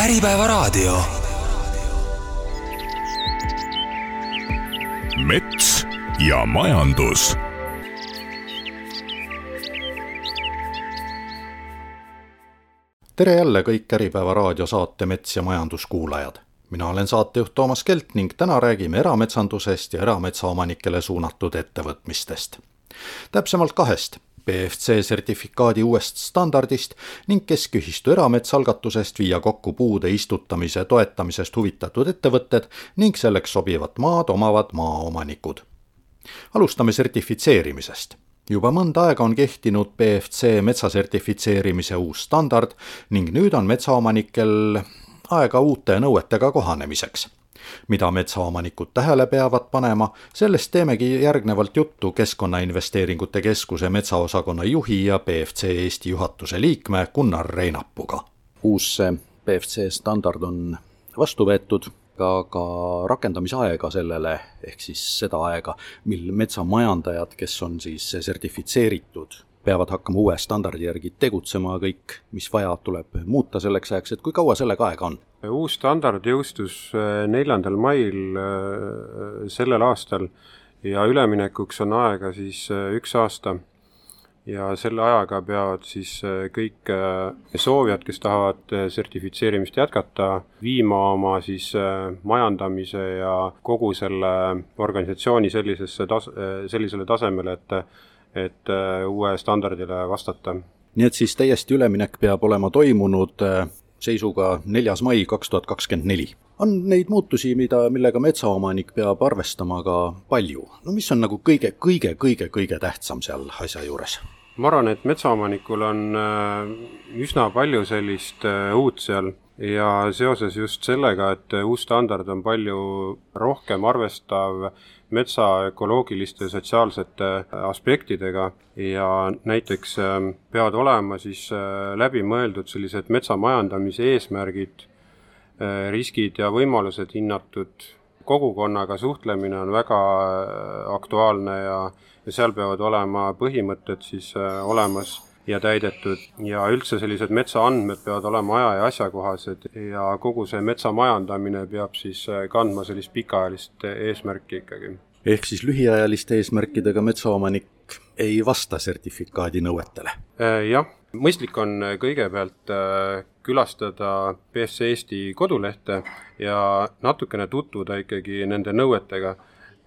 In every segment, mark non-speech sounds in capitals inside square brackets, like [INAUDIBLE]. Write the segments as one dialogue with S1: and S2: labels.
S1: Äripäevaraadio.
S2: mets ja majandus
S3: tere jälle kõik Äripäeva raadiosaate Mets ja majandus kuulajad. mina olen saatejuht Toomas Kelt ning täna räägime erametsandusest ja erametsaomanikele suunatud ettevõtmistest. täpsemalt kahest, BFC sertifikaadi uuest standardist ning keskühistu erametsaalgatusest viia kokku puude istutamise toetamisest huvitatud ettevõtted ning selleks sobivat maad omavad maaomanikud. alustame sertifitseerimisest juba mõnda aega on kehtinud BFC metsasertifitseerimise uus standard ning nüüd on metsaomanikel aega uute nõuetega kohanemiseks. Mida metsaomanikud tähele peavad panema, sellest teemegi järgnevalt juttu Keskkonnainvesteeringute Keskuse metsaosakonna juhi ja BFC Eesti juhatuse liikme Gunnar Reinapuga. uus BFC standard on vastu võetud aga rakendamisaega sellele, ehk siis seda aega, mil metsamajandajad, kes on siis sertifitseeritud, peavad hakkama uue standardi järgi tegutsema, kõik, mis vaja, tuleb muuta selleks ajaks, et kui kaua sellega aega on?
S4: uus standard jõustus äh, neljandal mail äh, sellel aastal ja üleminekuks on aega siis äh, üks aasta ja selle ajaga peavad siis kõik soovijad, kes tahavad sertifitseerimist jätkata, viima oma siis majandamise ja kogu selle organisatsiooni sellisesse tas-, sellisele tasemele, et et uue standardile vastata.
S3: nii et siis täiesti üleminek peab olema toimunud seisuga neljas mai kaks tuhat kakskümmend neli on neid muutusi, mida, millega metsaomanik peab arvestama ka palju. no mis on nagu kõige, kõige, kõige, kõige tähtsam seal asja juures?
S4: ma arvan, et metsaomanikul on äh, üsna palju sellist äh, uut seal ja seoses just sellega, et uus standard on palju rohkem arvestav metsa ökoloogiliste ja sotsiaalsete aspektidega ja näiteks äh, peavad olema siis läbi mõeldud sellised metsamajandamise eesmärgid, riskid ja võimalused hinnatud, kogukonnaga suhtlemine on väga aktuaalne ja ja seal peavad olema põhimõtted siis äh, olemas ja täidetud ja üldse sellised metsaandmed peavad olema aja ja asjakohased ja kogu see metsa majandamine peab siis äh, kandma sellist pikaajalist eesmärki ikkagi.
S3: Ehk siis lühiajaliste eesmärkidega metsaomanik ei vasta sertifikaadi nõuetele?
S4: Äh, jah, mõistlik on kõigepealt külastada BFC Eesti kodulehte ja natukene tutvuda ikkagi nende nõuetega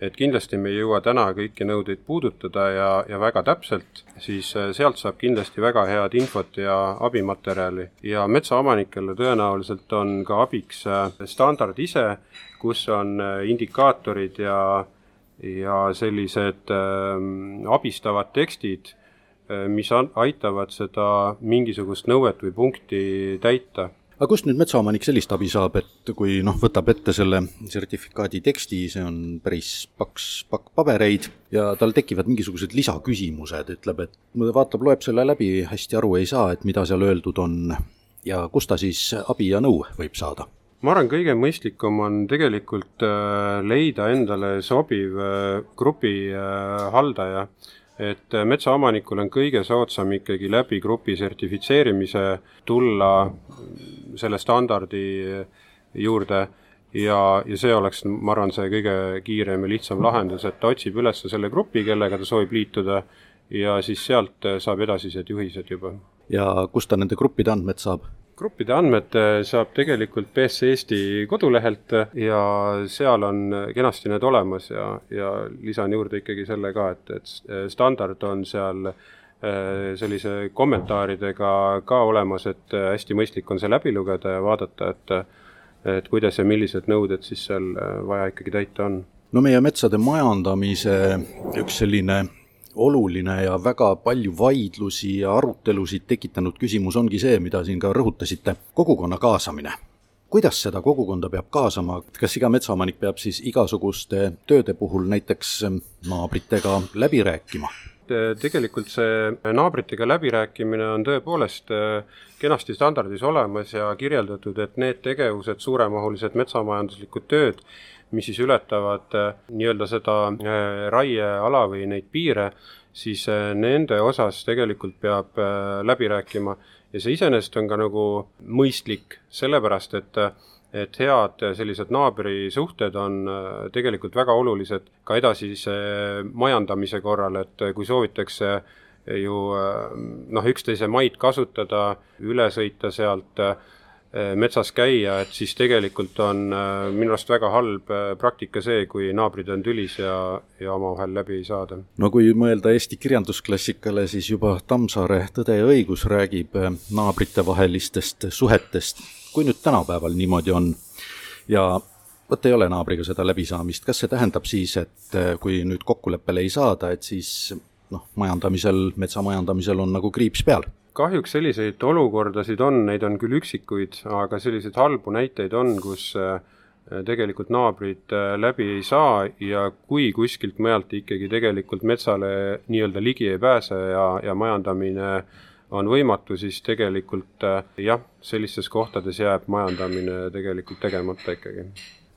S4: et kindlasti me ei jõua täna kõiki nõudeid puudutada ja, ja väga täpselt, siis äh, sealt saab kindlasti väga head infot ja abimaterjali. ja metsaomanikele tõenäoliselt on ka abiks äh, standard ise, kus on äh, indikaatorid ja, ja sellised äh, abistavad tekstid, mis aitavad seda mingisugust nõuet või punkti täita
S3: aga kust nüüd metsaomanik sellist abi saab, et kui noh, võtab ette selle sertifikaadi teksti, see on päris paks pakk pabereid ja tal tekivad mingisugused lisaküsimused, ütleb, et vaatab, loeb selle läbi, hästi aru ei saa, et mida seal öeldud on ja kust ta siis abi ja nõu võib saada?
S4: Ma arvan, kõige mõistlikum on tegelikult äh, leida endale sobiv äh, grupi äh, haldaja et metsaomanikul on kõige soodsam ikkagi läbi grupi sertifitseerimise tulla selle standardi juurde ja, ja see oleks, ma arvan, see kõige kiirem ja lihtsam lahendus, et ta otsib üles selle grupi, kellega ta soovib liituda ja siis sealt saab edasised juhised juba.
S3: ja kust ta nende gruppide andmed saab?
S4: Gruppide andmed saab tegelikult BSC Eesti kodulehelt ja seal on kenasti need olemas ja, ja lisan juurde ikkagi selle ka, et, et standard on seal Äh, sellise kommentaaridega ka olemas, et äh, hästi mõistlik on see läbi lugeda ja vaadata, et et kuidas ja millised nõuded siis seal vaja ikkagi täita on.
S3: no meie metsade majandamise üks selline oluline ja väga palju vaidlusi ja arutelusid tekitanud küsimus ongi see, mida siin ka rõhutasite, kogukonna kaasamine kuidas seda kogukonda peab kaasama, kas iga metsaomanik peab siis igasuguste tööde puhul näiteks naabritega läbi rääkima?
S4: tegelikult see naabritega läbirääkimine on tõepoolest äh, kenasti standardis olemas ja kirjeldatud, et need tegevused, suuremahulised metsamajanduslikud tööd, mis siis ületavad äh, nii-öelda seda äh, raieala või neid piire, siis nende osas tegelikult peab läbi rääkima. Ja see iseenesest on ka nagu mõistlik, sellepärast et et head sellised naabrisuhted on tegelikult väga olulised ka edasise majandamise korral, et kui soovitakse ju noh, üksteise maid kasutada, üle sõita sealt Äh, metsas käia, et siis tegelikult on äh, minu arust väga halb äh, praktika see, kui naabrid on tülis ja, ja omavahel läbi ei saada.
S3: no kui mõelda Eesti kirjandusklassikale, siis juba Tammsaare Tõde ja õigus räägib naabritevahelistest suhetest. kui nüüd tänapäeval niimoodi on ja vot ei ole naabriga seda läbisaamist, kas see tähendab siis, et kui nüüd kokkuleppele ei saada, et siis noh, majandamisel, metsamajandamisel on nagu kriips peal
S4: kahjuks selliseid olukordasid on, neid on küll üksikuid, aga selliseid halbu näiteid on, kus äh, tegelikult naabrid äh, läbi ei saa ja kui kuskilt mujalt ikkagi tegelikult metsale nii-öelda ligi ei pääse ja, ja majandamine on võimatu, siis tegelikult äh, jah, sellistes kohtades jääb majandamine tegelikult tegemata ikkagi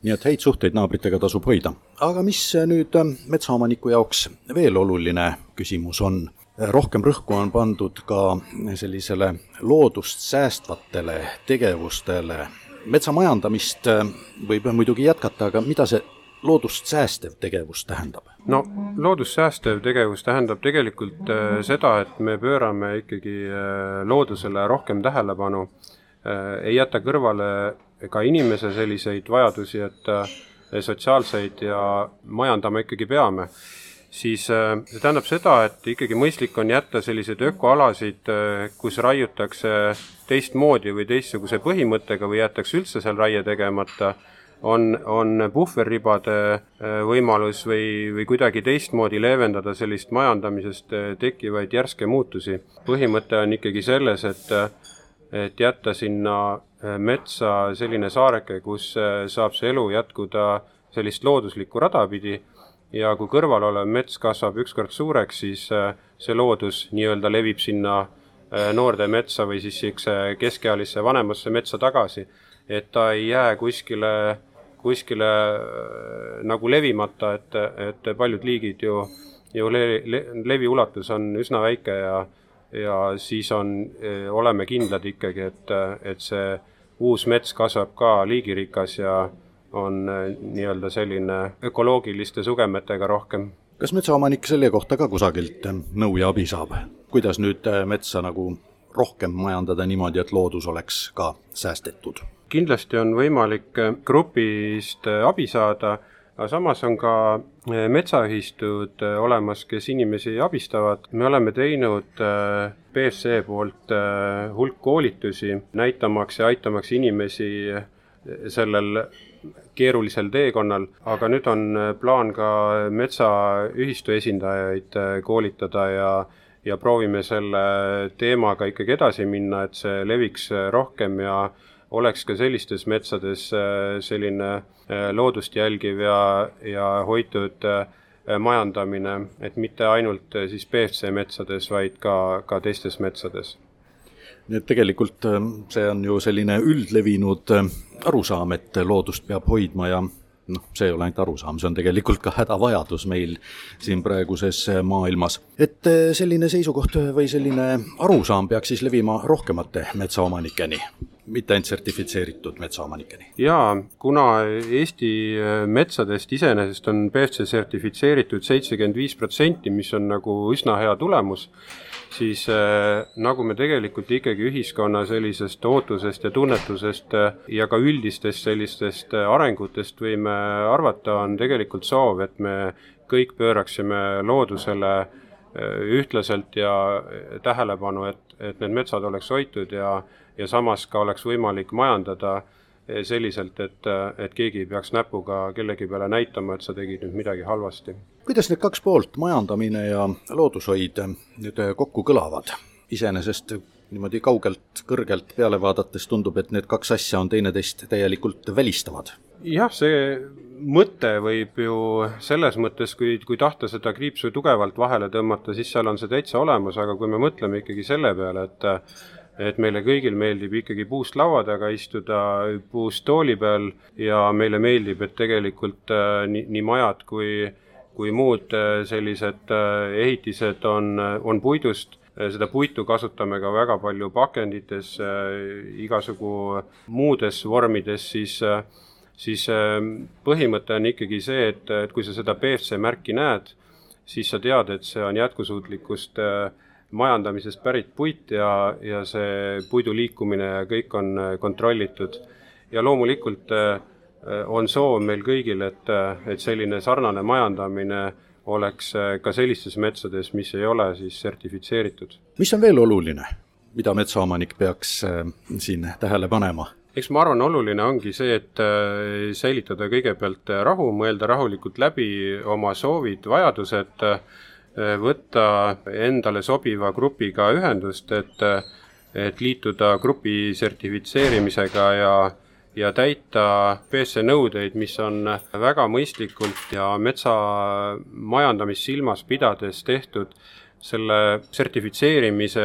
S3: nii et häid suhteid naabritega tasub hoida. aga mis nüüd metsaomaniku jaoks veel oluline küsimus on? Rohkem rõhku on pandud ka sellisele loodust säästvatele tegevustele. metsamajandamist äh, võib muidugi jätkata, aga mida see loodust säästev tegevus tähendab?
S4: no loodust säästev tegevus tähendab tegelikult äh, seda, et me pöörame ikkagi äh, loodusele rohkem tähelepanu, ei jäta kõrvale ka inimese selliseid vajadusi, et sotsiaalseid ja majandama ikkagi peame siis äh, see tähendab seda, et ikkagi mõistlik on jätta selliseid ökoalasid, äh, kus raiutakse teistmoodi või teistsuguse põhimõttega või jäetakse üldse seal raie tegemata, on, on puhverribade äh, võimalus või, või kuidagi teistmoodi leevendada sellist majandamisest tekkivaid järske muutusi. põhimõte on ikkagi selles, et, et jätta sinna metsa selline saareke, kus saab see elu jätkuda sellist looduslikku rada pidi ja kui kõrval olev mets kasvab ükskord suureks, siis äh, see loodus nii-öelda levib sinna äh, noorde metsa või siis niisuguse keskealisse vanemasse metsa tagasi. et ta ei jää kuskile, kuskile äh, nagu levimata, et, et paljud liigid ju, ju le-, le, leviulatus on üsna väike ja ja siis on, oleme kindlad ikkagi, et, et see uus mets kasvab ka liigirikas ja on äh, nii-öelda selline ökoloogiliste sugemetega rohkem.
S3: kas metsaomanik selle kohta ka kusagilt äh, nõu ja abi saab, kuidas nüüd äh, metsa nagu rohkem majandada niimoodi, et loodus oleks ka säästetud?
S4: kindlasti on võimalik grupist abi saada, aga samas on ka metsaühistud olemas, kes inimesi abistavad. me oleme teinud BFC poolt hulk koolitusi, näitamaks ja aitamaks inimesi sellel keerulisel teekonnal, aga nüüd on äh, plaan ka metsaühistu esindajaid äh, koolitada ja ja proovime selle teemaga ikkagi edasi minna, et see leviks äh, rohkem ja oleks ka sellistes metsades selline loodust jälgiv ja, ja hoitud majandamine, et mitte ainult siis BFC metsades, vaid ka, ka teistes metsades.
S3: Nii et tegelikult äh, see on ju selline üldlevinud äh, arusaam, et loodust peab hoidma ja noh, see ei ole ainult arusaam, see on tegelikult ka hädavajadus meil siin praeguses maailmas. et selline seisukoht või selline arusaam peaks siis levima rohkemate metsaomanikeni, mitte ainult sertifitseeritud metsaomanikeni?
S4: jaa, kuna Eesti metsadest iseenesest on BFC sertifitseeritud seitsekümmend viis protsenti, mis on nagu üsna hea tulemus, siis äh, nagu me tegelikult ikkagi ühiskonna sellisest ootusest ja tunnetusest äh, ja ka üldistest sellistest äh, arengutest võime arvata, on tegelikult soov, et me kõik pööraksime loodusele ühtlaselt ja tähelepanu, et, et need metsad oleks hoitud ja, ja samas ka oleks võimalik majandada selliselt, et, et keegi ei peaks näpuga kellegi peale näitama, et sa tegid nüüd midagi halvasti
S3: kuidas need kaks poolt, majandamine ja loodushoid, nüüd kokku kõlavad? iseenesest niimoodi kaugelt, kõrgelt peale vaadates tundub, et need kaks asja on teineteist täielikult välistavad.
S4: jah, see mõte võib ju selles mõttes, kui, kui tahta seda kriipsu tugevalt vahele tõmmata, siis seal on see täitsa olemas, aga kui me mõtleme ikkagi selle peale, et et meile kõigil meeldib ikkagi puust laua taga istuda, puust tooli peal ja meile meeldib, et tegelikult äh, nii, nii majad kui kui muud äh, sellised äh, ehitised on, on puidust, seda puitu kasutame ka väga palju pakendites, igasugu muudes vormides, siis siis põhimõte on ikkagi see, et, et kui sa seda BFC märki näed, siis sa tead, et see on jätkusuutlikust majandamisest pärit puit ja, ja see puidu liikumine ja kõik on kontrollitud. ja loomulikult on soov meil kõigil, et, et selline sarnane majandamine oleks äh, ka sellistes metsades, mis ei ole siis sertifitseeritud.
S3: mis on veel oluline, mida metsaomanik peaks äh, siin tähele panema?
S4: eks ma arvan, oluline ongi see, et äh, säilitada kõigepealt rahu, mõelda rahulikult läbi oma soovid, vajadused, võtta endale sobiva grupiga ühendust, et, et liituda grupi sertifitseerimisega ja ja täita BC nõudeid, mis on väga mõistlikult ja metsa majandamist silmas pidades tehtud. selle sertifitseerimise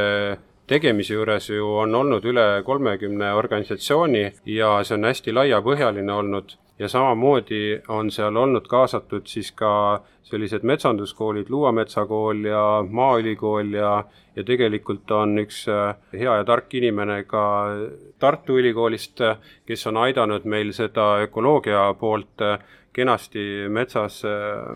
S4: tegemise juures ju on olnud üle kolmekümne organisatsiooni ja see on hästi laiapõhjaline olnud ja samamoodi on seal olnud kaasatud siis ka sellised metsanduskoolid, Luua metsakool ja Maaülikool ja, ja tegelikult on üks äh, hea ja tark inimene ka Tartu Ülikoolist, kes on aidanud meil seda ökoloogia poolt äh, kenasti metsas, äh,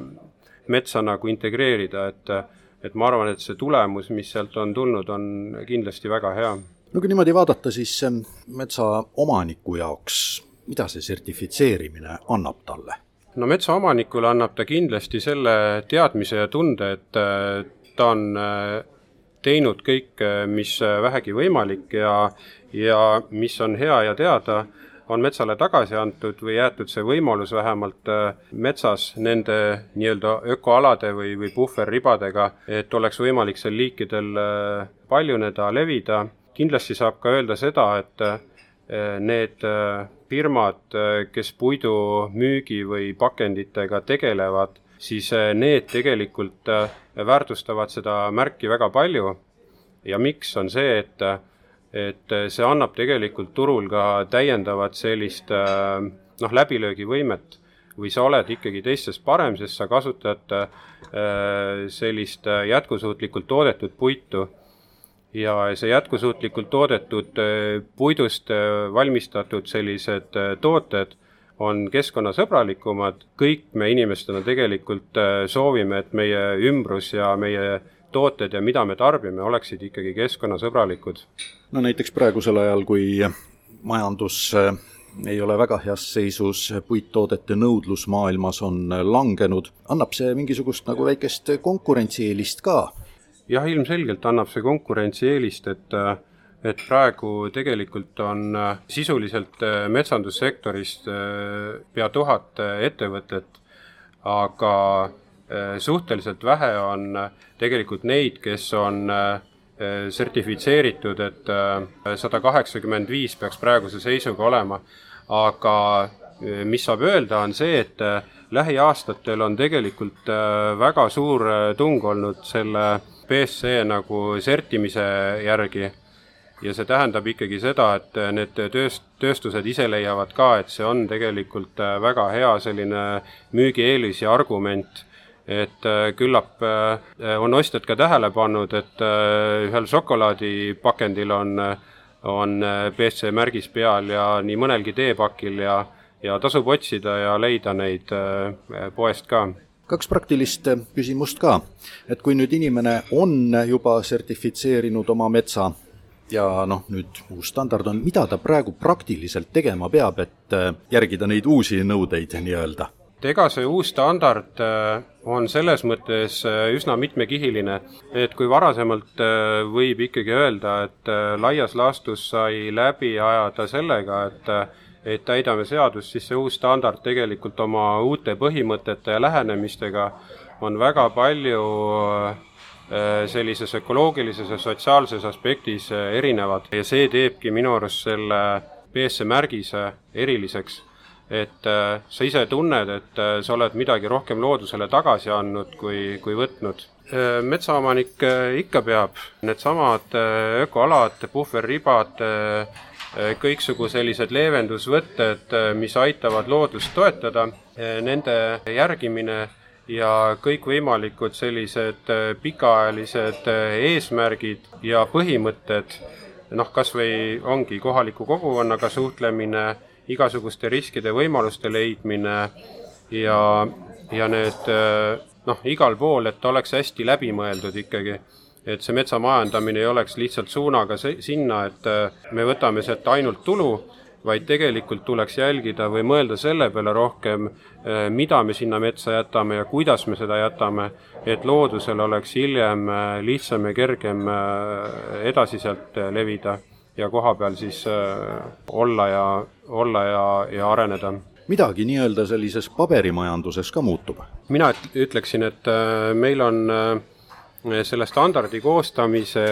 S4: metsa nagu integreerida, et et ma arvan, et see tulemus, mis sealt on tulnud, on kindlasti väga hea.
S3: No kui niimoodi vaadata, siis metsaomaniku jaoks mida see sertifitseerimine annab talle?
S4: no metsaomanikule annab ta kindlasti selle teadmise ja tunde, et äh, ta on äh, teinud kõike, äh, mis vähegi võimalik ja, ja mis on hea ja teada, on metsale tagasi antud või jäetud see võimalus vähemalt metsas nende nii-öelda ökoalade või, või puhverribadega, et oleks võimalik seal liikidel paljuneda, levida. kindlasti saab ka öelda seda, et need firmad, kes puidumüügi või pakenditega tegelevad, siis eh, need tegelikult eh, väärtustavad seda märki väga palju. ja miks, on see, et, et see annab tegelikult turul ka täiendavat sellist noh, läbilöögivõimet või sa oled ikkagi teistest parem, sest sa kasutad sellist jätkusuutlikult toodetud puitu ja see jätkusuutlikult toodetud äh, puidust äh, valmistatud sellised äh, tooted on keskkonnasõbralikumad, kõik me inimestena tegelikult soovime, et meie ümbrus ja meie tooted ja mida me tarbime, oleksid ikkagi keskkonnasõbralikud.
S3: no näiteks praegusel ajal, kui majandus ei ole väga heas seisus, puittoodete nõudlus maailmas on langenud, annab see mingisugust nagu väikest konkurentsieelist ka
S4: jah, ilmselgelt annab see konkurentsieelist, et et praegu tegelikult on sisuliselt metsandussektoris pea tuhat ettevõtet, aga suhteliselt vähe on tegelikult neid, kes on sertifitseeritud, et sada kaheksakümmend viis peaks praeguse seisuga olema, aga mis saab öelda, on see, et lähiaastatel on tegelikult väga suur tung olnud selle BSC nagu sertimise järgi. Ja see tähendab ikkagi seda, et need tööst-, tööstused ise leiavad ka, et see on tegelikult äh, väga hea selline müügieelis ja argument, et äh, küllap äh, on ostjad ka tähele pannud, et ühel šokolaadipakendil on, on BSC märgis peal ja nii mõnelgi teepakil ja, ja tasub otsida ja leida neid poest ka
S3: kaks praktilist eh, küsimust ka. et kui nüüd inimene on juba sertifitseerinud oma metsa ja noh, nüüd uus standard on, mida ta praegu praktiliselt tegema peab, et eh, järgida neid uusi nõudeid nii-öelda?
S4: ega see uus standard eh, on selles mõttes üsna mitmekihiline, et kui varasemalt võib ikkagi öelda, et laias laastus sai läbi ajada sellega, et et täidame seadust, siis see uus standard tegelikult oma uute põhimõtete ja lähenemistega on väga palju äh, sellises ökoloogilises ja sotsiaalses aspektis äh, erinevad. Ja see teebki minu arust selle BSC märgise eriliseks. et äh, sa ise tunned, et sa oled midagi rohkem loodusele tagasi andnud, kui, kui võtnud. Metsaomanik ikka peab. Needsamad ökoalad, puhverribad, kõiksugu sellised leevendusvõtted, äh, mis aitavad loodust toetada, äh, nende järgimine ja kõikvõimalikud sellised pikaajalised eesmärgid ja põhimõtted, noh, kas või ongi kohaliku kogukonnaga suhtlemine, igasuguste riskide võimaluste leidmine ja, ja need noh, igal pool, et oleks hästi läbimõeldud ikkagi et see metsamajandamine ei oleks lihtsalt suunaga sinna, et me võtame sealt ainult tulu, vaid tegelikult tuleks jälgida või mõelda selle peale rohkem, eh, mida me sinna metsa jätame ja kuidas me seda jätame, et loodusel oleks hiljem eh, lihtsam ja kergem edasi sealt levida ja koha peal siis olla ja, olla ja, ja areneda
S3: midagi nii-öelda sellises paberimajanduses ka muutub?
S4: mina ütleksin, et meil on äh, selle standardi koostamise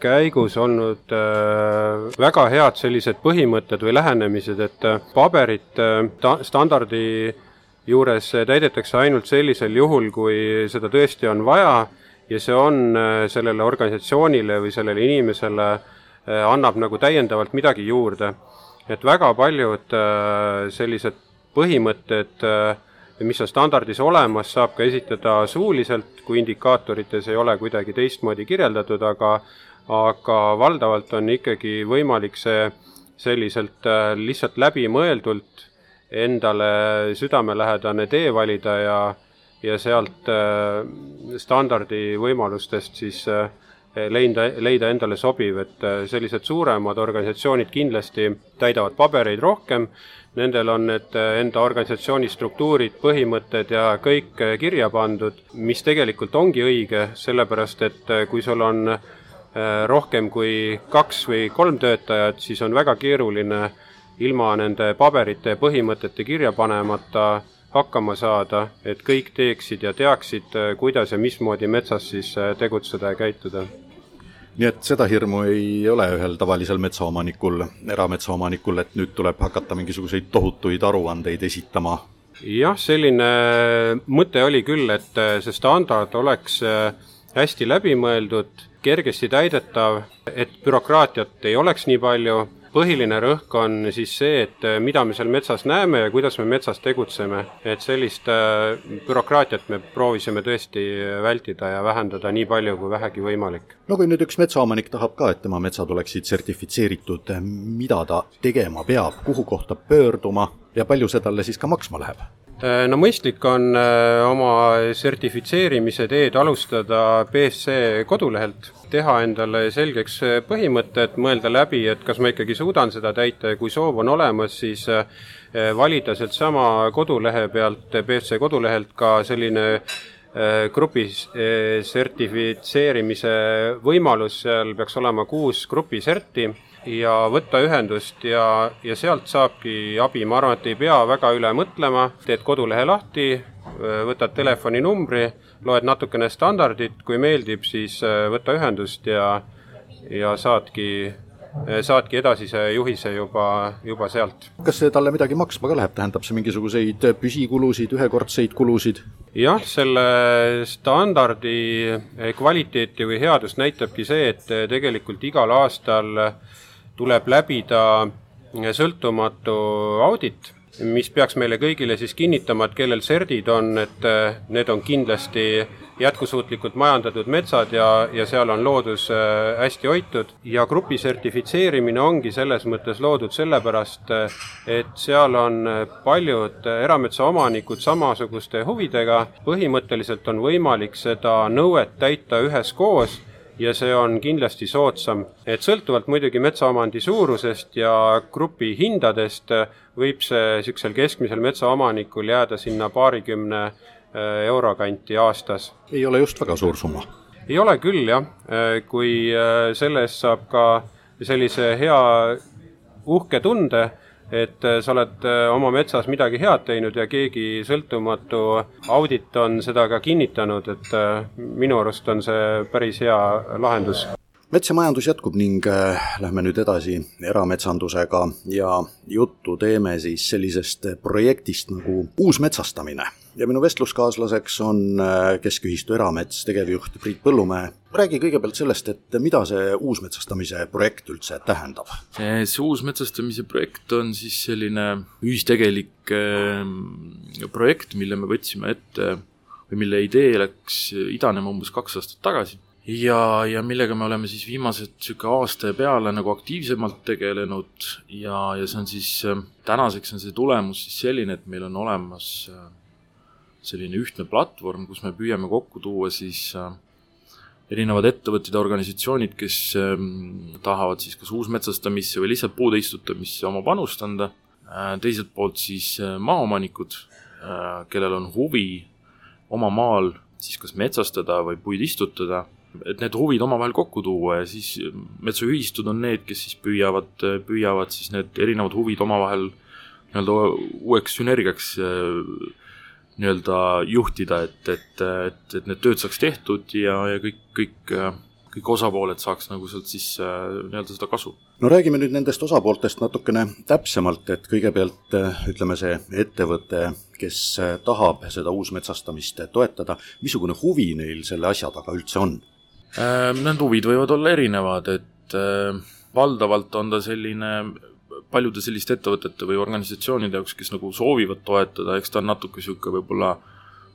S4: käigus olnud äh, väga head sellised põhimõtted või lähenemised, et äh, paberit äh, standardi juures täidetakse ainult sellisel juhul, kui seda tõesti on vaja ja see on sellele organisatsioonile või sellele inimesele annab nagu täiendavalt midagi juurde. et väga paljud sellised põhimõtted äh, mis on standardis olemas, saab ka esitada suuliselt, kui indikaatorites ei ole kuidagi teistmoodi kirjeldatud, aga aga valdavalt on ikkagi võimalik see selliselt äh, lihtsalt läbimõeldult endale südamelähedane tee valida ja ja sealt äh, standardi võimalustest siis äh, leida, leida endale sobiv, et sellised suuremad organisatsioonid kindlasti täidavad pabereid rohkem Nendel on need äh, enda organisatsiooni struktuurid, põhimõtted ja kõik äh, kirja pandud, mis tegelikult ongi õige, sellepärast et äh, kui sul on rohkem kui kaks või kolm töötajat, siis on väga keeruline ilma nende paberite ja põhimõtete kirja panemata hakkama saada, et kõik teeksid ja teaksid, kuidas ja mismoodi metsas siis tegutseda ja käituda
S3: nii et seda hirmu ei ole ühel tavalisel metsaomanikul, erametsaomanikul, et nüüd tuleb hakata mingisuguseid tohutuid aruandeid esitama?
S4: jah, selline mõte oli küll, et see standard oleks äh, hästi läbimõeldud, kergesti täidetav, et bürokraatiat ei oleks nii palju põhiline rõhk on siis see, et äh, mida me seal metsas näeme ja kuidas me metsas tegutseme. et sellist äh, bürokraatiat me proovisime tõesti vältida ja vähendada nii palju kui vähegi võimalik.
S3: no kui nüüd üks metsaomanik tahab ka, et tema metsad oleksid sertifitseeritud, mida ta tegema peab, kuhu kohta pöörduma ja palju see talle siis ka maksma läheb?
S4: Äh, no mõistlik on oma sertifitseerimise teed alustada BSC kodulehelt teha endale selgeks põhimõtted, mõelda läbi, et kas ma ikkagi suudan seda täita ja kui soov on olemas, siis valida sealtsama kodulehe pealt, BFC kodulehelt ka selline grupi eh, sertifitseerimise võimalus, seal peaks olema kuus grupi serti ja võtta ühendust ja, ja sealt saabki abi, ma arvan, et ei pea väga üle mõtlema, teed kodulehe lahti, võtad telefoninumbri loed natukene standardit, kui meeldib, siis äh, võta ühendust ja, ja saadki, äh, saadki edasise juhise juba, juba sealt.
S3: kas see talle midagi maksma ka läheb, tähendab see mingisuguseid püsikulusid, ühekordseid kulusid?
S4: jah, selle standardi kvaliteeti või headust näitabki see, et tegelikult igal aastal tuleb läbida sõltumatu audit mis peaks meile kõigile siis kinnitama, et kellel serdid on, et äh, need on kindlasti jätkusuutlikult majandatud metsad ja, ja seal on loodus äh, hästi hoitud. Ja grupi sertifitseerimine ongi selles mõttes loodud sellepärast, et seal on paljud erametsaomanikud samasuguste huvidega, põhimõtteliselt on võimalik seda nõuet täita üheskoos ja see on kindlasti soodsam. et sõltuvalt muidugi metsaomandi suurusest ja grupi hindadest võib see niisugusel keskmisel metsaomanikul jääda sinna paarikümne äh, euro kanti aastas.
S3: ei ole just väga suur summa?
S4: ei ole küll jah, äh, kui äh, selle eest saab ka sellise hea uhke tunde et äh, sa oled äh, oma metsas midagi head teinud ja keegi sõltumatu audit on seda ka kinnitanud, et äh, minu arust on see päris hea lahendus.
S3: Metsamajandus jätkub ning lähme nüüd edasi erametsandusega ja juttu teeme siis sellisest projektist nagu uusmetsastamine ja minu vestluskaaslaseks on äh, Keskühistu Eramets tegevjuht Priit Põllumäe. räägi kõigepealt sellest, et mida see uusmetsastamise projekt üldse tähendab?
S1: see uusmetsastamise projekt on siis selline ühistegelik ähm, projekt, mille me võtsime ette või mille idee läks idanema umbes kaks aastat tagasi ja, ja millega me oleme siis viimased niisugune aasta ja peale nagu aktiivsemalt tegelenud ja, ja see on siis, tänaseks on see tulemus siis selline, et meil on olemas selline ühtne platvorm, kus me püüame kokku tuua siis erinevad ettevõtted ja organisatsioonid, kes tahavad siis kas uusmetsastamisse või lihtsalt puude istutamisse oma panust anda, teiselt poolt siis maaomanikud, kellel on huvi oma maal siis kas metsastada või puid istutada. Et need huvid omavahel kokku tuua ja siis metsaühistud on need, kes siis püüavad, püüavad siis need erinevad huvid omavahel nii-öelda uueks sünergiaks äh, nii-öelda juhtida, et, et, et, et need tööd saaks tehtud ja, ja kõik, kõik, kõik osapooled saaks nagu sealt siis nii-öelda seda kasu.
S3: no räägime nüüd nendest osapooltest natukene täpsemalt, et kõigepealt ütleme, see ettevõte, kes tahab seda uusmetsastamist toetada, missugune huvi neil selle asja taga üldse on?
S1: Äh, need huvid võivad olla erinevad, et äh, valdavalt on ta selline paljude selliste ettevõtete või organisatsioonide jaoks, kes nagu soovivad toetada, eks ta on natuke niisugune võib-olla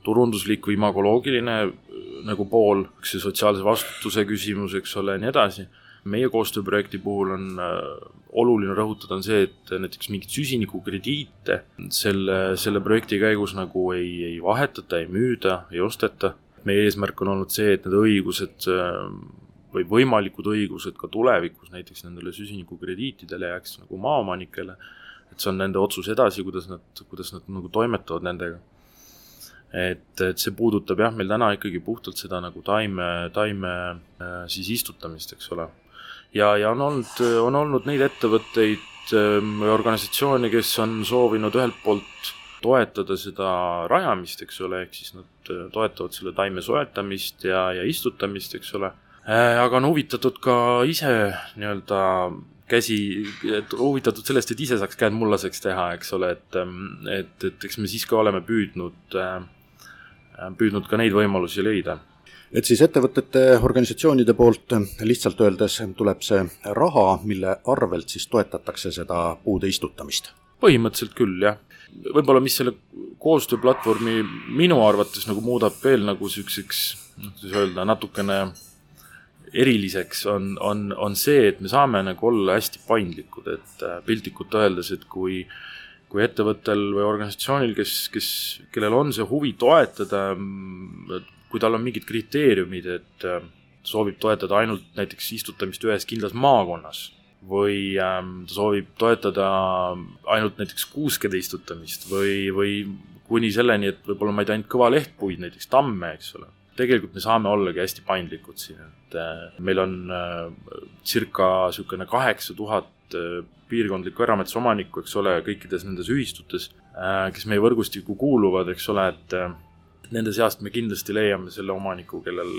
S1: turunduslik või imagoloogiline äh, nagu pool, see sotsiaalse vastutuse küsimus, eks ole, ja nii edasi. meie koostööprojekti puhul on oluline rõhutada, on see, et näiteks mingeid süsinikukrediite selle, selle projekti käigus nagu ei, ei vahetata, ei müüda, ei osteta meie eesmärk on olnud see, et need õigused äh, või võimalikud õigused ka tulevikus näiteks nendele süsinikukrediitidele jääks nagu maaomanikele, et see on nende otsus edasi, kuidas nad, kuidas nad nagu toimetavad nendega. et, et see puudutab jah, meil täna ikkagi puhtalt seda nagu taime, taime äh, siis istutamist, eks ole. ja, ja on olnud, on olnud neid ettevõtteid äh, või organisatsioone, kes on soovinud ühelt poolt toetada seda rajamist, eks ole, ehk siis nad äh, toetavad selle taime soetamist ja, ja istutamist, eks ole. Äh, aga on huvitatud ka ise nii-öelda käsi, et huvitatud sellest, et ise saaks käed mullaseks teha, eks ole, et, ähm, et, et eks me siis ka oleme püüdnud, äh, püüdnud ka neid võimalusi leida
S3: et siis ettevõtete, organisatsioonide poolt lihtsalt öeldes tuleb see raha, mille arvelt siis toetatakse seda puude istutamist?
S1: põhimõtteliselt küll, jah võib-olla, mis selle koostööplatvormi minu arvates nagu muudab veel nagu niisuguseks, noh, kuidas öelda, natukene eriliseks, on, on, on see, et me saame nagu olla hästi paindlikud, et äh, piltlikult öeldes, et kui kui ettevõttel või organisatsioonil, kes, kes, kellel on see huvi toetada, kui tal on mingid kriteeriumid, et äh, soovib toetada ainult näiteks istutamist ühes kindlas maakonnas või ähm, ta soovib toetada ainult näiteks kuuskede istutamist või, või kuni selleni, et võib-olla ma ei tea, ainult kõva lehtpuid, näiteks tamme, eks ole. Tegelikult me saame ollagi hästi paindlikud siin, et äh, meil on äh, circa niisugune kaheksa tuhat äh, piirkondlikku erametsaomanikku, eks ole, kõikides nendes ühistutes kes meie võrgustikku kuuluvad, eks ole, et nende seast me kindlasti leiame selle omaniku, kellel,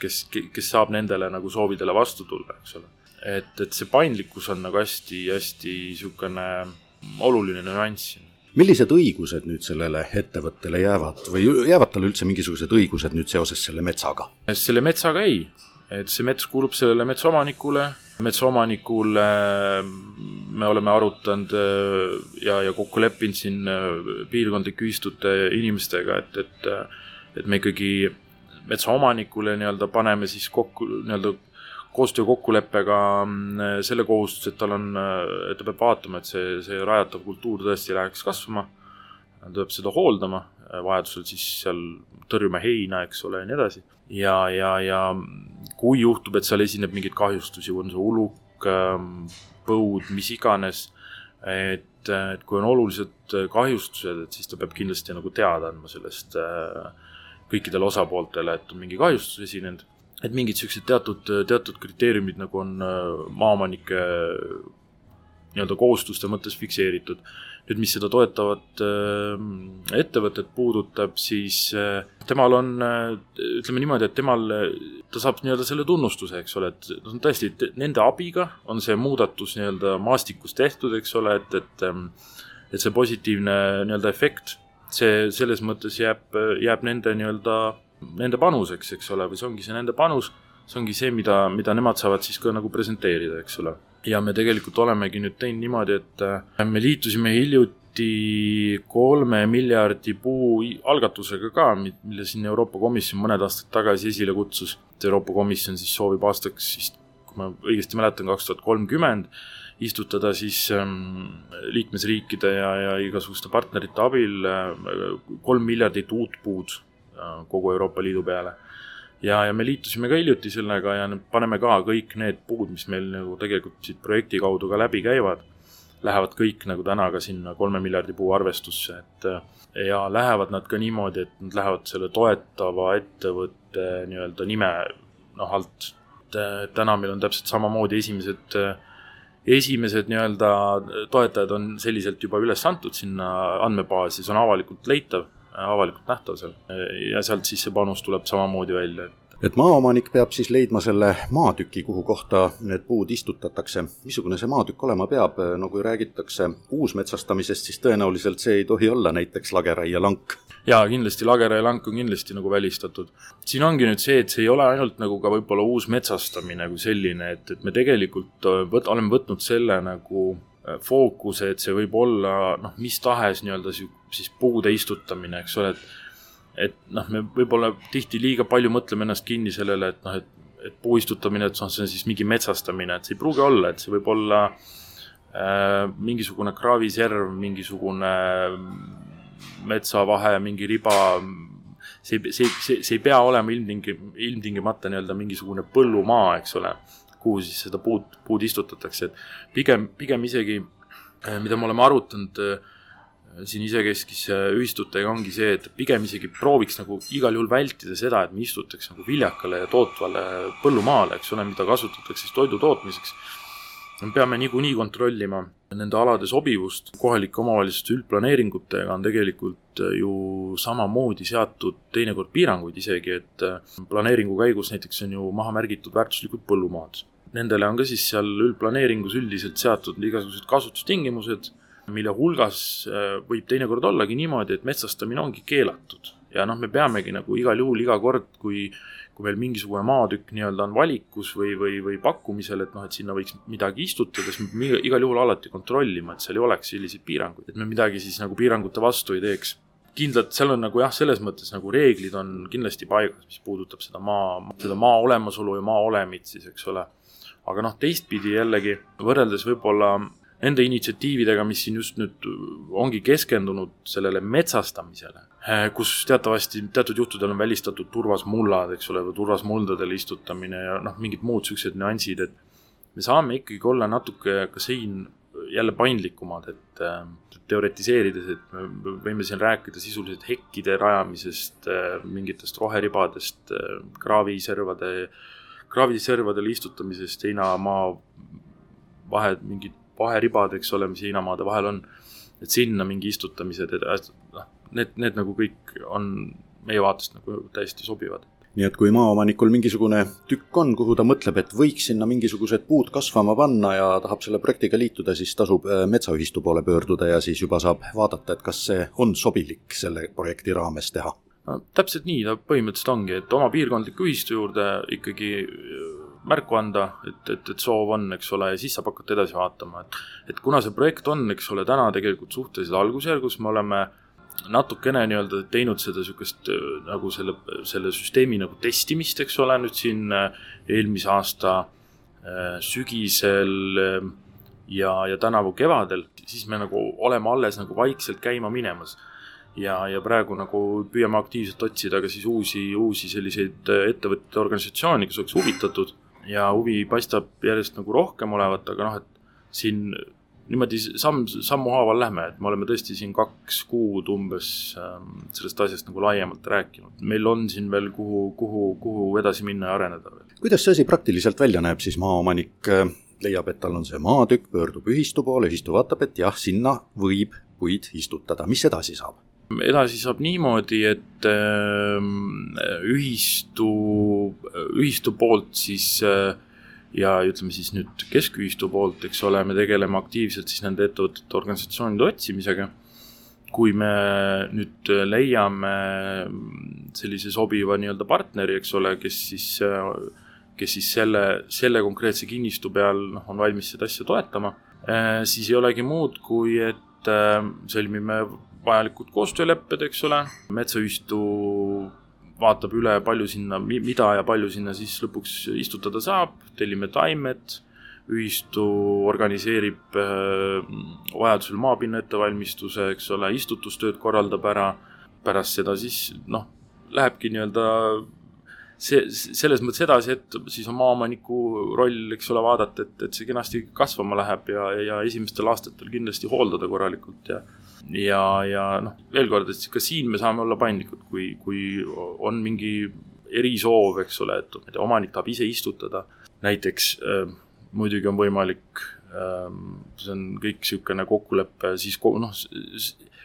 S1: kes, kes saab nendele nagu soovidele vastu tulla, eks ole. Et, et see paindlikkus on nagu hästi-hästi niisugune oluline nüanss
S3: millised õigused nüüd sellele ettevõttele jäävad? Või jäävad talle üldse mingisugused õigused nüüd seoses selle metsaga?
S1: selle metsaga ei, et see mets kuulub sellele metsaomanikule, metsaomanikule me oleme arutanud äh, ja, ja kokku leppinud siin äh, piirkondlike ühistute inimestega, et, et et me ikkagi metsaomanikule nii-öelda paneme siis kokku nii-öelda koostöökokkuleppega mm, selle kohustuse, et tal on, ta peab vaatama, et see, see rajatav kultuur tõesti läheks kasvama. ta peab seda hooldama, vajadusel siis seal tõrjuma heina, eks ole, ja nii edasi. ja, ja, ja kui juhtub, et seal esineb mingeid kahjustusi, on see uluk, põud, mis iganes, et, et kui on olulised kahjustused, et siis ta peab kindlasti nagu teada andma sellest kõikidele osapooltele, et on mingi kahjustus esinenud et mingid niisugused teatud, teatud kriteeriumid nagu on äh, maaomanike nii-öelda kohustuste mõttes fikseeritud. nüüd, mis seda toetavat äh, ettevõtet puudutab, siis äh, temal on, ütleme niimoodi, et temal, ta saab nii-öelda selle tunnustuse, eks ole, et noh, tõesti, nende abiga on see muudatus nii-öelda maastikus tehtud, eks ole, et, et ähm, et see positiivne nii-öelda efekt, see selles mõttes jääb, jääb nende nii-öelda nende panuseks, eks ole, või see ongi see nende panus, see ongi see, mida, mida nemad saavad siis ka nagu presenteerida, eks ole. ja me tegelikult olemegi nüüd teinud niimoodi, et äh, me liitusime hiljuti kolme miljardi puu algatusega ka, mille siin Euroopa Komisjon mõned aastad tagasi esile kutsus. Euroopa Komisjon siis soovib aastaks siis, kui ma õigesti mäletan, kaks tuhat kolmkümmend istutada siis ähm, liikmesriikide ja, ja igasuguste partnerite abil äh, kolm miljardit uut puud äh, kogu Euroopa Liidu peale. ja, ja me liitusime ka hiljuti sellega ja paneme ka kõik need puud, mis meil nagu tegelikult siit projekti kaudu ka läbi käivad, lähevad kõik nagu täna ka sinna kolme miljardi puu arvestusse, et äh, ja lähevad nad ka niimoodi, et nad lähevad selle toetava ettevõtte nii-öelda nime noh alt. et täna meil on täpselt samamoodi esimesed äh, esimesed nii-öelda toetajad on selliselt juba üles antud sinna andmebaasi, see on avalikult leitav, avalikult nähtav seal ja sealt siis see panus tuleb samamoodi välja, et
S3: et maaomanik peab siis leidma selle maatüki, kuhu kohta need puud istutatakse. missugune see maatükk olema peab, no kui räägitakse uusmetsastamisest, siis tõenäoliselt see ei tohi olla näiteks lageraielank.
S1: jaa, kindlasti lageraielank on kindlasti nagu välistatud. siin ongi nüüd see, et see ei ole ainult nagu ka võib-olla uus metsastamine kui selline, et, et me tegelikult äh, võt-, oleme võtnud selle nagu fookuse, et see võib olla noh, mis tahes nii-öelda siis puude istutamine, eks ole, et et noh, me võib-olla tihti liiga palju mõtleme ennast kinni sellele, et noh, et, et puu istutamine, et noh, see on siis mingi metsastamine, et see ei pruugi olla, et see võib olla äh, mingisugune kraaviserv, mingisugune metsavahe, mingi riba, see, see, see, see ei pea olema ilmtingi-, ilmtingimata nii-öelda mingisugune põllumaa, eks ole, kuhu siis seda puud, puud istutatakse, et pigem, pigem isegi, äh, mida me oleme arutanud äh, siin isekeskis ühistutega ongi see, et pigem isegi prooviks nagu igal juhul vältida seda, et me istutaks nagu viljakale ja tootvale põllumaale, eks ole, mida kasutatakse siis toidu tootmiseks. me peame niikuinii kontrollima nende alade sobivust, kohalike omavalitsuste üldplaneeringutega on tegelikult ju samamoodi seatud teinekord piiranguid isegi, et planeeringu käigus näiteks on ju maha märgitud väärtuslikud põllumaad. Nendele on ka siis seal üldplaneeringus üldiselt seatud igasugused kasutustingimused mille hulgas äh, võib teinekord ollagi niimoodi, et metsastamine ongi keelatud. ja noh, me peamegi nagu igal juhul iga kord, kui, kui meil mingisugune maatükk nii-öelda on valikus või, või, või pakkumisel, et noh, et sinna võiks midagi istutada, siis me igal juhul alati kontrollima, et seal ei oleks selliseid piiranguid, et me midagi siis nagu piirangute vastu ei teeks kindlalt seal on nagu jah, selles mõttes nagu reeglid on kindlasti paigas, mis puudutab seda maa, seda maa olemasolu ja maa olemit siis, eks ole. aga noh, teistpidi jällegi võrreldes võib-olla nende initsiatiividega, mis siin just nüüd ongi keskendunud sellele metsastamisele, eh, kus teatavasti teatud juhtudel on välistatud turvasmullad, eks ole, või turvasmuldadel istutamine ja noh, mingid muud niisugused nüansid, et me saame ikkagi olla natuke ka siin jälle paindlikumad, et äh, teoretiseerides, et me võime siin rääkida sisuliselt hekkide rajamisest äh,, mingitest roheribadest äh,, kraaviservade, kraaviservadele istutamisest, heinamaa vahed, mingid vaheribad, eks ole, mis heinamaade vahel on, et sinna mingi istutamised ja noh, need, need nagu kõik on meie vaatest nagu täiesti sobivad
S3: nii et kui maaomanikul mingisugune tükk on, kuhu ta mõtleb, et võiks sinna mingisugused puud kasvama panna ja tahab selle projektiga liituda, siis tasub äh, metsaühistu poole pöörduda ja siis juba saab vaadata, et kas see on sobilik selle projekti raames teha.
S1: no täpselt nii ta põhimõtteliselt ongi, et oma piirkondliku ühistu juurde ikkagi märku anda, et, et, et soov on, eks ole, ja siis saab hakata edasi vaatama, et et kuna see projekt on, eks ole, täna tegelikult suhteliselt algusjärgus, me oleme natukene nii-öelda teinud seda niisugust äh, nagu selle, selle süsteemi nagu testimist, eks ole, nüüd siin äh, eelmise aasta äh, sügisel ja, ja tänavu kevadel, siis me nagu oleme alles nagu vaikselt käima minemas. Ja, ja praegu nagu püüame aktiivselt otsida ka siis uusi, uusi selliseid ettevõtete organisatsioone, kes oleks huvitatud ja huvi paistab järjest nagu rohkem olevat, aga noh, et siin niimoodi samm, sammuhaaval lähme, et me oleme tõesti siin kaks kuud umbes ähm, sellest asjast nagu laiemalt rääkinud. meil on siin veel kuhu, kuhu, kuhu edasi minna ja areneda veel.
S3: kuidas see asi praktiliselt välja näeb siis, maaomanik äh, leiab, et tal on see maatükk, pöördub ühistu poole, ühistu vaatab, et jah, sinna võib puid istutada, mis edasi saab?
S1: Edasi saab niimoodi, et ähm, ühistu, ühistu poolt siis äh, ja ütleme siis nüüd keskühistu poolt, eks ole, me tegeleme aktiivselt siis nende ettevõtete, organisatsioonide otsimisega. kui me nüüd leiame sellise sobiva nii-öelda partneri, eks ole, kes siis, kes siis selle, selle konkreetse kinnistu peal noh, on valmis seda asja toetama, äh, siis ei olegi muud, kui et äh, sõlmime vajalikud koostöölepped, eks ole, metsaühistu vaatab üle, palju sinna, mida ja palju sinna siis lõpuks istutada saab, tellime taimed, ühistu organiseerib äh, vajadusel maapinna ettevalmistuse, eks ole, istutustööd korraldab ära, pärast seda siis noh, lähebki nii-öelda see, selles mõttes edasi, et siis on maaomaniku roll, eks ole, vaadata, et, et see kenasti kasvama läheb ja, ja esimestel aastatel kindlasti hooldada korralikult ja ja, ja noh, veel kord, et ka siin me saame olla paindlikud, kui, kui on mingi erisoov, eks ole, et omanik tahab ise istutada, näiteks äh, muidugi on võimalik äh,, see on kõik niisugune kokkulepe, siis noh,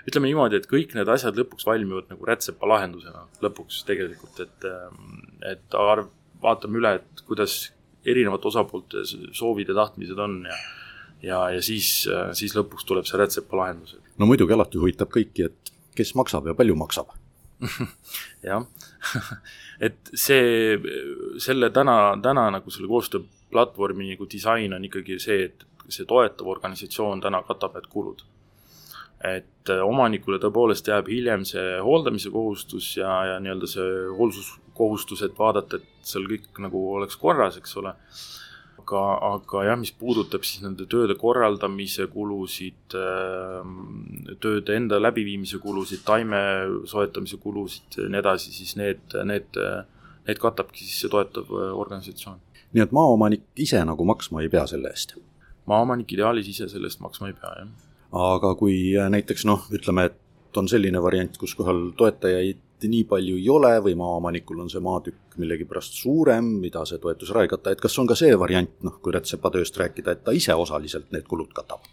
S1: ütleme niimoodi, et kõik need asjad lõpuks valmivad nagu rätsepa lahendusena lõpuks tegelikult, et, ähm, et arv, vaatame üle, et kuidas erinevate osapoolte soovid ja tahtmised on ja ja, ja siis, äh, siis lõpuks tuleb see rätsepa lahendus.
S3: no muidugi alati huvitab kõiki, et kes maksab ja palju maksab [LAUGHS]
S1: jah [LAUGHS] et see, selle täna, täna nagu selle koostööplatvormi nagu disain on ikkagi see, et see toetav organisatsioon täna katab need kulud et äh, omanikule tõepoolest jääb hiljem see hooldamise kohustus ja, ja nii-öelda see hoolsuskohustus, et vaadata, et seal kõik nagu oleks korras, eks ole. Aga, aga jah, mis puudutab siis nende tööde korraldamise kulusid, ähm, tööde enda läbiviimise kulusid, taime soetamise kulusid ja nii edasi, siis need, need, need katabki siis see toetav äh, organisatsioon.
S3: nii et maaomanik ise nagu maksma ei pea selle eest?
S1: maaomanik ideaalis ise selle eest maksma ei pea, jah
S3: aga kui äh, näiteks noh, ütleme, et on selline variant, kus kohal toetajaid nii palju ei ole või maaomanikul on see maatükk millegipärast suurem, mida see toetus ära ei kata, et kas on ka see variant, noh, kui rätsepatööst rääkida, et ta ise osaliselt need kulud katab?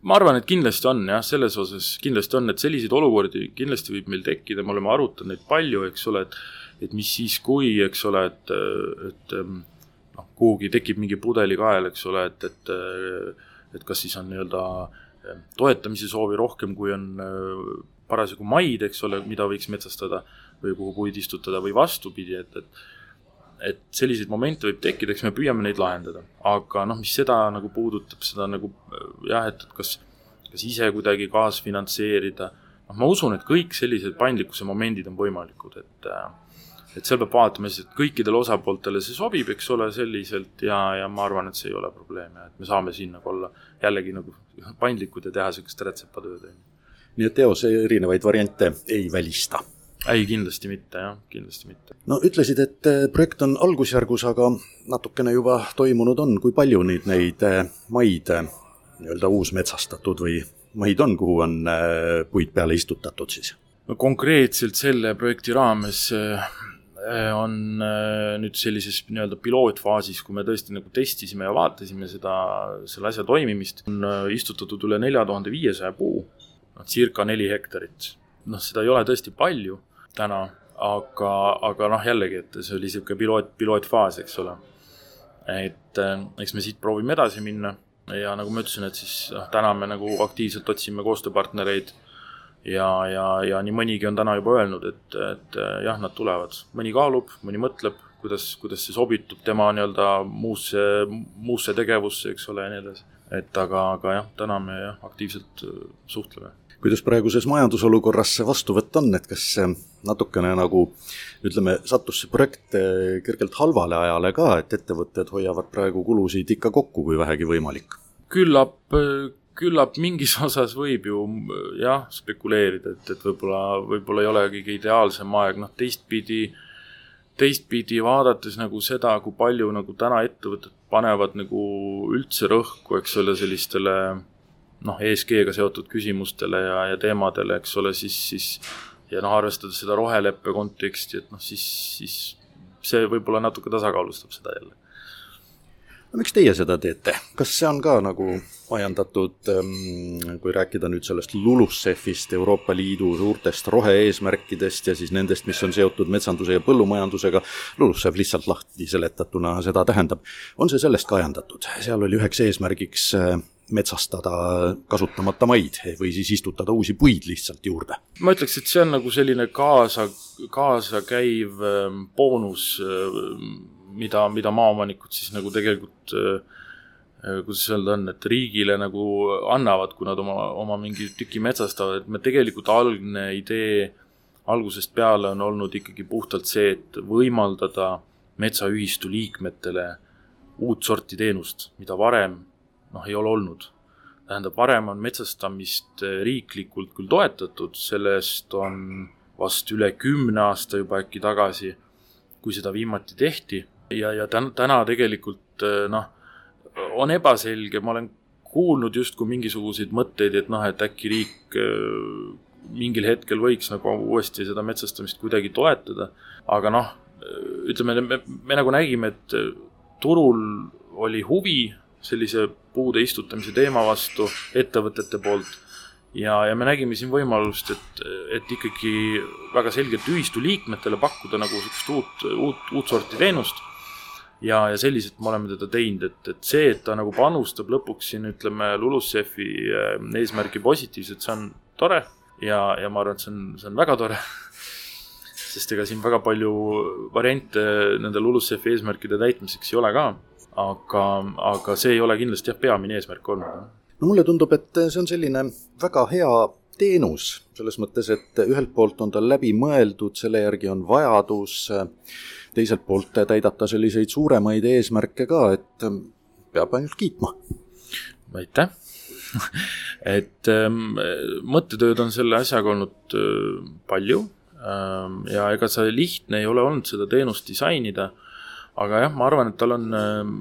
S1: ma arvan, et kindlasti on jah, selles osas kindlasti on, et selliseid olukordi kindlasti võib meil tekkida, me oleme arutanud neid palju, eks ole, et et mis siis, kui, eks ole, et, et noh, kuhugi tekib mingi pudelikael, eks ole, et, et et kas siis on nii-öelda äh, toetamise soovi rohkem, kui on parasjagu maid, eks ole, mida võiks metsastada või kuhu puid istutada või vastupidi, et, et et selliseid momente võib tekkida, eks me püüame neid lahendada, aga noh, mis seda nagu puudutab, seda nagu äh, jah, et kas, kas ise kuidagi kaasfinantseerida, noh, ma usun, et kõik sellised paindlikkuse momendid on võimalikud, et äh, et seal peab vaatama siis, et kõikidele osapooltele see sobib, eks ole, selliselt ja, ja ma arvan, et see ei ole probleem ja et me saame siin nagu olla jällegi nagu paindlikud ja teha niisugust rätsepatööd.
S3: Nii et eos erinevaid variante ei välista?
S1: ei, kindlasti mitte jah, kindlasti mitte.
S3: no ütlesid, et eh, projekt on algusjärgus, aga natukene juba toimunud on, kui palju nüüd neid eh, maid eh, nii-öelda uusmetsastatud või maid on, kuhu on puid peale istutatud siis?
S1: no konkreetselt selle projekti raames on nüüd sellises nii-öelda pilootfaasis, kui me tõesti nagu testisime ja vaatasime seda, selle asja toimimist, on istutatud üle nelja tuhande viiesaja puu, circa neli hektarit. noh, seda ei ole tõesti palju täna, aga, aga noh, jällegi, et see oli niisugune piloot, pilootfaas, eks ole. et eks me siit proovime edasi minna ja nagu ma ütlesin, et siis noh, täna me nagu aktiivselt otsime koostööpartnereid ja, ja, ja nii mõnigi on täna juba öelnud, et, et jah, nad tulevad, mõni kaalub, mõni mõtleb, kuidas, kuidas see sobitub tema nii-öelda muusse, muusse tegevusse, eks ole, ja nii edasi. et aga, aga jah, täna me jah, aktiivselt äh, suhtleme.
S3: Kuidas praeguses majandusolukorras see vastuvõtt on, et kas natukene nagu ütleme, sattus see projekt äh, kergelt halvale ajale ka, et ettevõtted hoiavad praegu kulusid ikka kokku, kui vähegi võimalik?
S1: küllap küllap mingis [LAUGHS] osas võib ju jah, spekuleerida, et, et võib-olla, võib-olla ei ole kõige ideaalsem aeg, noh teistpidi, teistpidi vaadates nagu seda, kui palju nagu täna ettevõtted panevad nagu üldse rõhku, eks ole, sellistele noh, ESG-ga seotud küsimustele ja, ja teemadele, eks ole, siis, siis ja noh, arvestades seda roheleppe konteksti, et noh, siis, siis see võib-olla natuke tasakaalustab seda jälle.
S3: No miks teie seda teete, kas see on ka nagu ajendatud, ähm, kui rääkida nüüd sellest LULUCF-ist, Euroopa Liidu suurtest rohe-eesmärkidest ja siis nendest, mis on seotud metsanduse ja põllumajandusega, LULUCF lihtsalt lahti seletatuna seda tähendab, on see sellest ka ajendatud, seal oli üheks eesmärgiks äh, metsastada kasutamata maid või siis istutada uusi puid lihtsalt juurde?
S1: ma ütleks, et see on nagu selline kaasa, kaasakäiv boonus ähm, mida, mida maaomanikud siis nagu tegelikult äh, kuidas öelda on, et riigile nagu annavad, kui nad oma, oma mingi tüki metsastavad, et me tegelikult algne idee algusest peale on olnud ikkagi puhtalt see, et võimaldada metsaühistu liikmetele uut sorti teenust, mida varem noh, ei ole olnud. tähendab, varem on metsastamist riiklikult küll toetatud, sellest on vast üle kümne aasta juba äkki tagasi, kui seda viimati tehti. Ja, ja täna, täna tegelikult noh, on ebaselge, ma olen kuulnud justkui mingisuguseid mõtteid, et noh, et äkki riik mingil hetkel võiks nagu uuesti seda metsastamist kuidagi toetada, aga noh, ütleme, me, me nagu nägime, et turul oli huvi sellise puude istutamise teema vastu ettevõtete poolt ja, ja me nägime siin võimalust, et, et ikkagi väga selgelt ühistu liikmetele pakkuda nagu sihukest uut, uut, uut sorti teenust. ja, ja selliselt me oleme teda teinud, et, et see, et ta nagu panustab lõpuks siin ütleme LULUCF-i eh, eesmärgi positiivselt, see on tore ja, ja ma arvan, et see on, see on väga tore [LAUGHS] sest ega siin väga palju variante nende LULUCF-i eesmärkide täitmiseks ei ole ka. Aga, aga see ei ole kindlasti jah, peamine eesmärk olnud.
S3: no mulle tundub, et see on selline väga hea teenus, selles mõttes, et ühelt poolt on ta läbi mõeldud, selle järgi on vajadus, teiselt poolt täidab ta selliseid suuremaid eesmärke ka, et peab ainult kiitma.
S1: aitäh [LAUGHS] et ähm, mõttetööd on selle asjaga olnud äh, palju ähm, ja ega see lihtne ei ole olnud seda teenust disainida, aga jah, ma arvan, et tal on äh,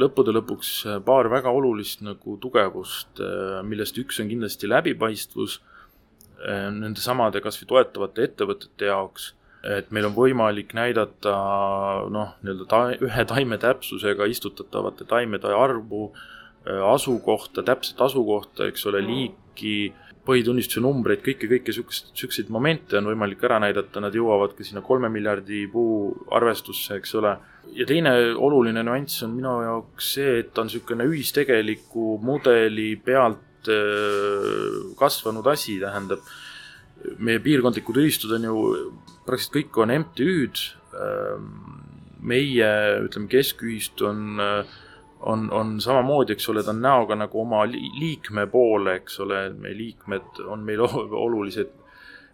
S1: lõppude lõpuks paar väga olulist nagu tugevust äh,, millest üks on kindlasti läbipaistvus äh, nende samade kasvõi toetavate ettevõtete jaoks. Et meil on võimalik näidata noh, nii-öelda ta, ühe taime täpsusega istutatavate taimede arvu äh,, Äh, asukohta, täpset asukohta, eks ole, liiki, põhitunnistuse numbreid, kõike, kõike sihukest, sihukeseid momente on võimalik ära näidata, nad jõuavad ka sinna kolme miljardi puu arvestusse, eks ole. ja teine oluline nüanss on minu jaoks see, et ta on niisugune ühistegeliku mudeli pealt äh, kasvanud asi, tähendab, meie piirkondlikud ühistud on ju, praktiliselt kõik on MTÜ-d, ähm, meie, ütleme, keskühistu on äh, on, on samamoodi, eks ole, ta on näoga nagu oma liikme poole, eks ole, meie liikmed on meil [LAUGHS] olulised.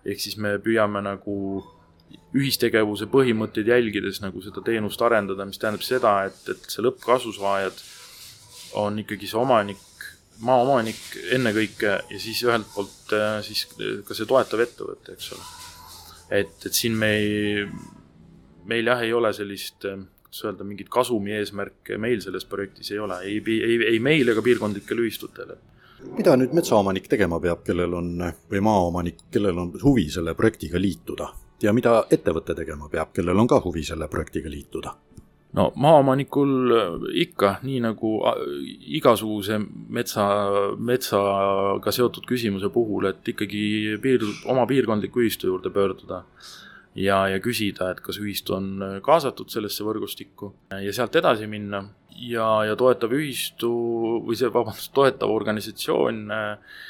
S1: ehk siis me püüame nagu ühistegevuse põhimõtteid jälgides nagu seda teenust arendada, mis tähendab seda, et, et see lõppkasusaajad on ikkagi see omanik, maaomanik ennekõike ja siis ühelt poolt äh, siis ka see toetav ettevõte, eks ole. et, et siin me ei, meil jah, ei ole sellist äh, kuidas öelda, mingit kasumi eesmärke meil selles projektis ei ole, ei, ei, ei meil ega piirkondlikel ühistutel.
S3: mida nüüd metsaomanik tegema peab, kellel on, või maaomanik, kellel on huvi selle projektiga liituda? ja mida ettevõte tegema peab, kellel on ka huvi selle projektiga liituda?
S1: no maaomanikul ikka, nii nagu igasuguse metsa, metsaga seotud küsimuse puhul, et ikkagi piir, oma piirkondliku ühistu juurde pöörduda ja, ja küsida, et kas ühistu on äh, kaasatud sellesse võrgustikku ja sealt edasi minna. ja, ja toetav ühistu või see, vabandust, toetav organisatsioon äh,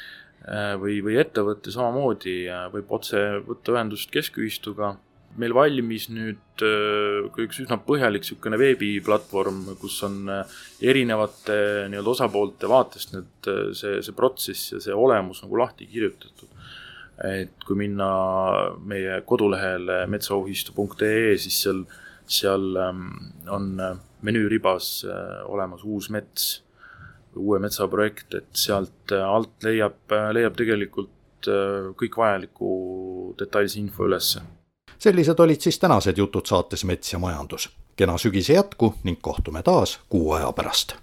S1: äh, või, või ettevõte samamoodi võib otse võtta ühendust keskühistuga. meil valmis nüüd ka üks üsna põhjalik niisugune veebiplatvorm, kus on erinevate nii-öelda osapoolte vaatest nüüd see, see protsess ja see olemus nagu lahti kirjutatud et kui minna meie kodulehele metsaohistu.ee, siis seal, seal ähm, on äh, menüüribas äh, olemas uus mets, uue metsa projekt, et sealt äh, alt leiab, leiab tegelikult kõik vajaliku detailse info ülesse.
S3: sellised olid siis tänased jutud saates Mets ja majandus. kena sügise jätku ning kohtume taas kuu aja pärast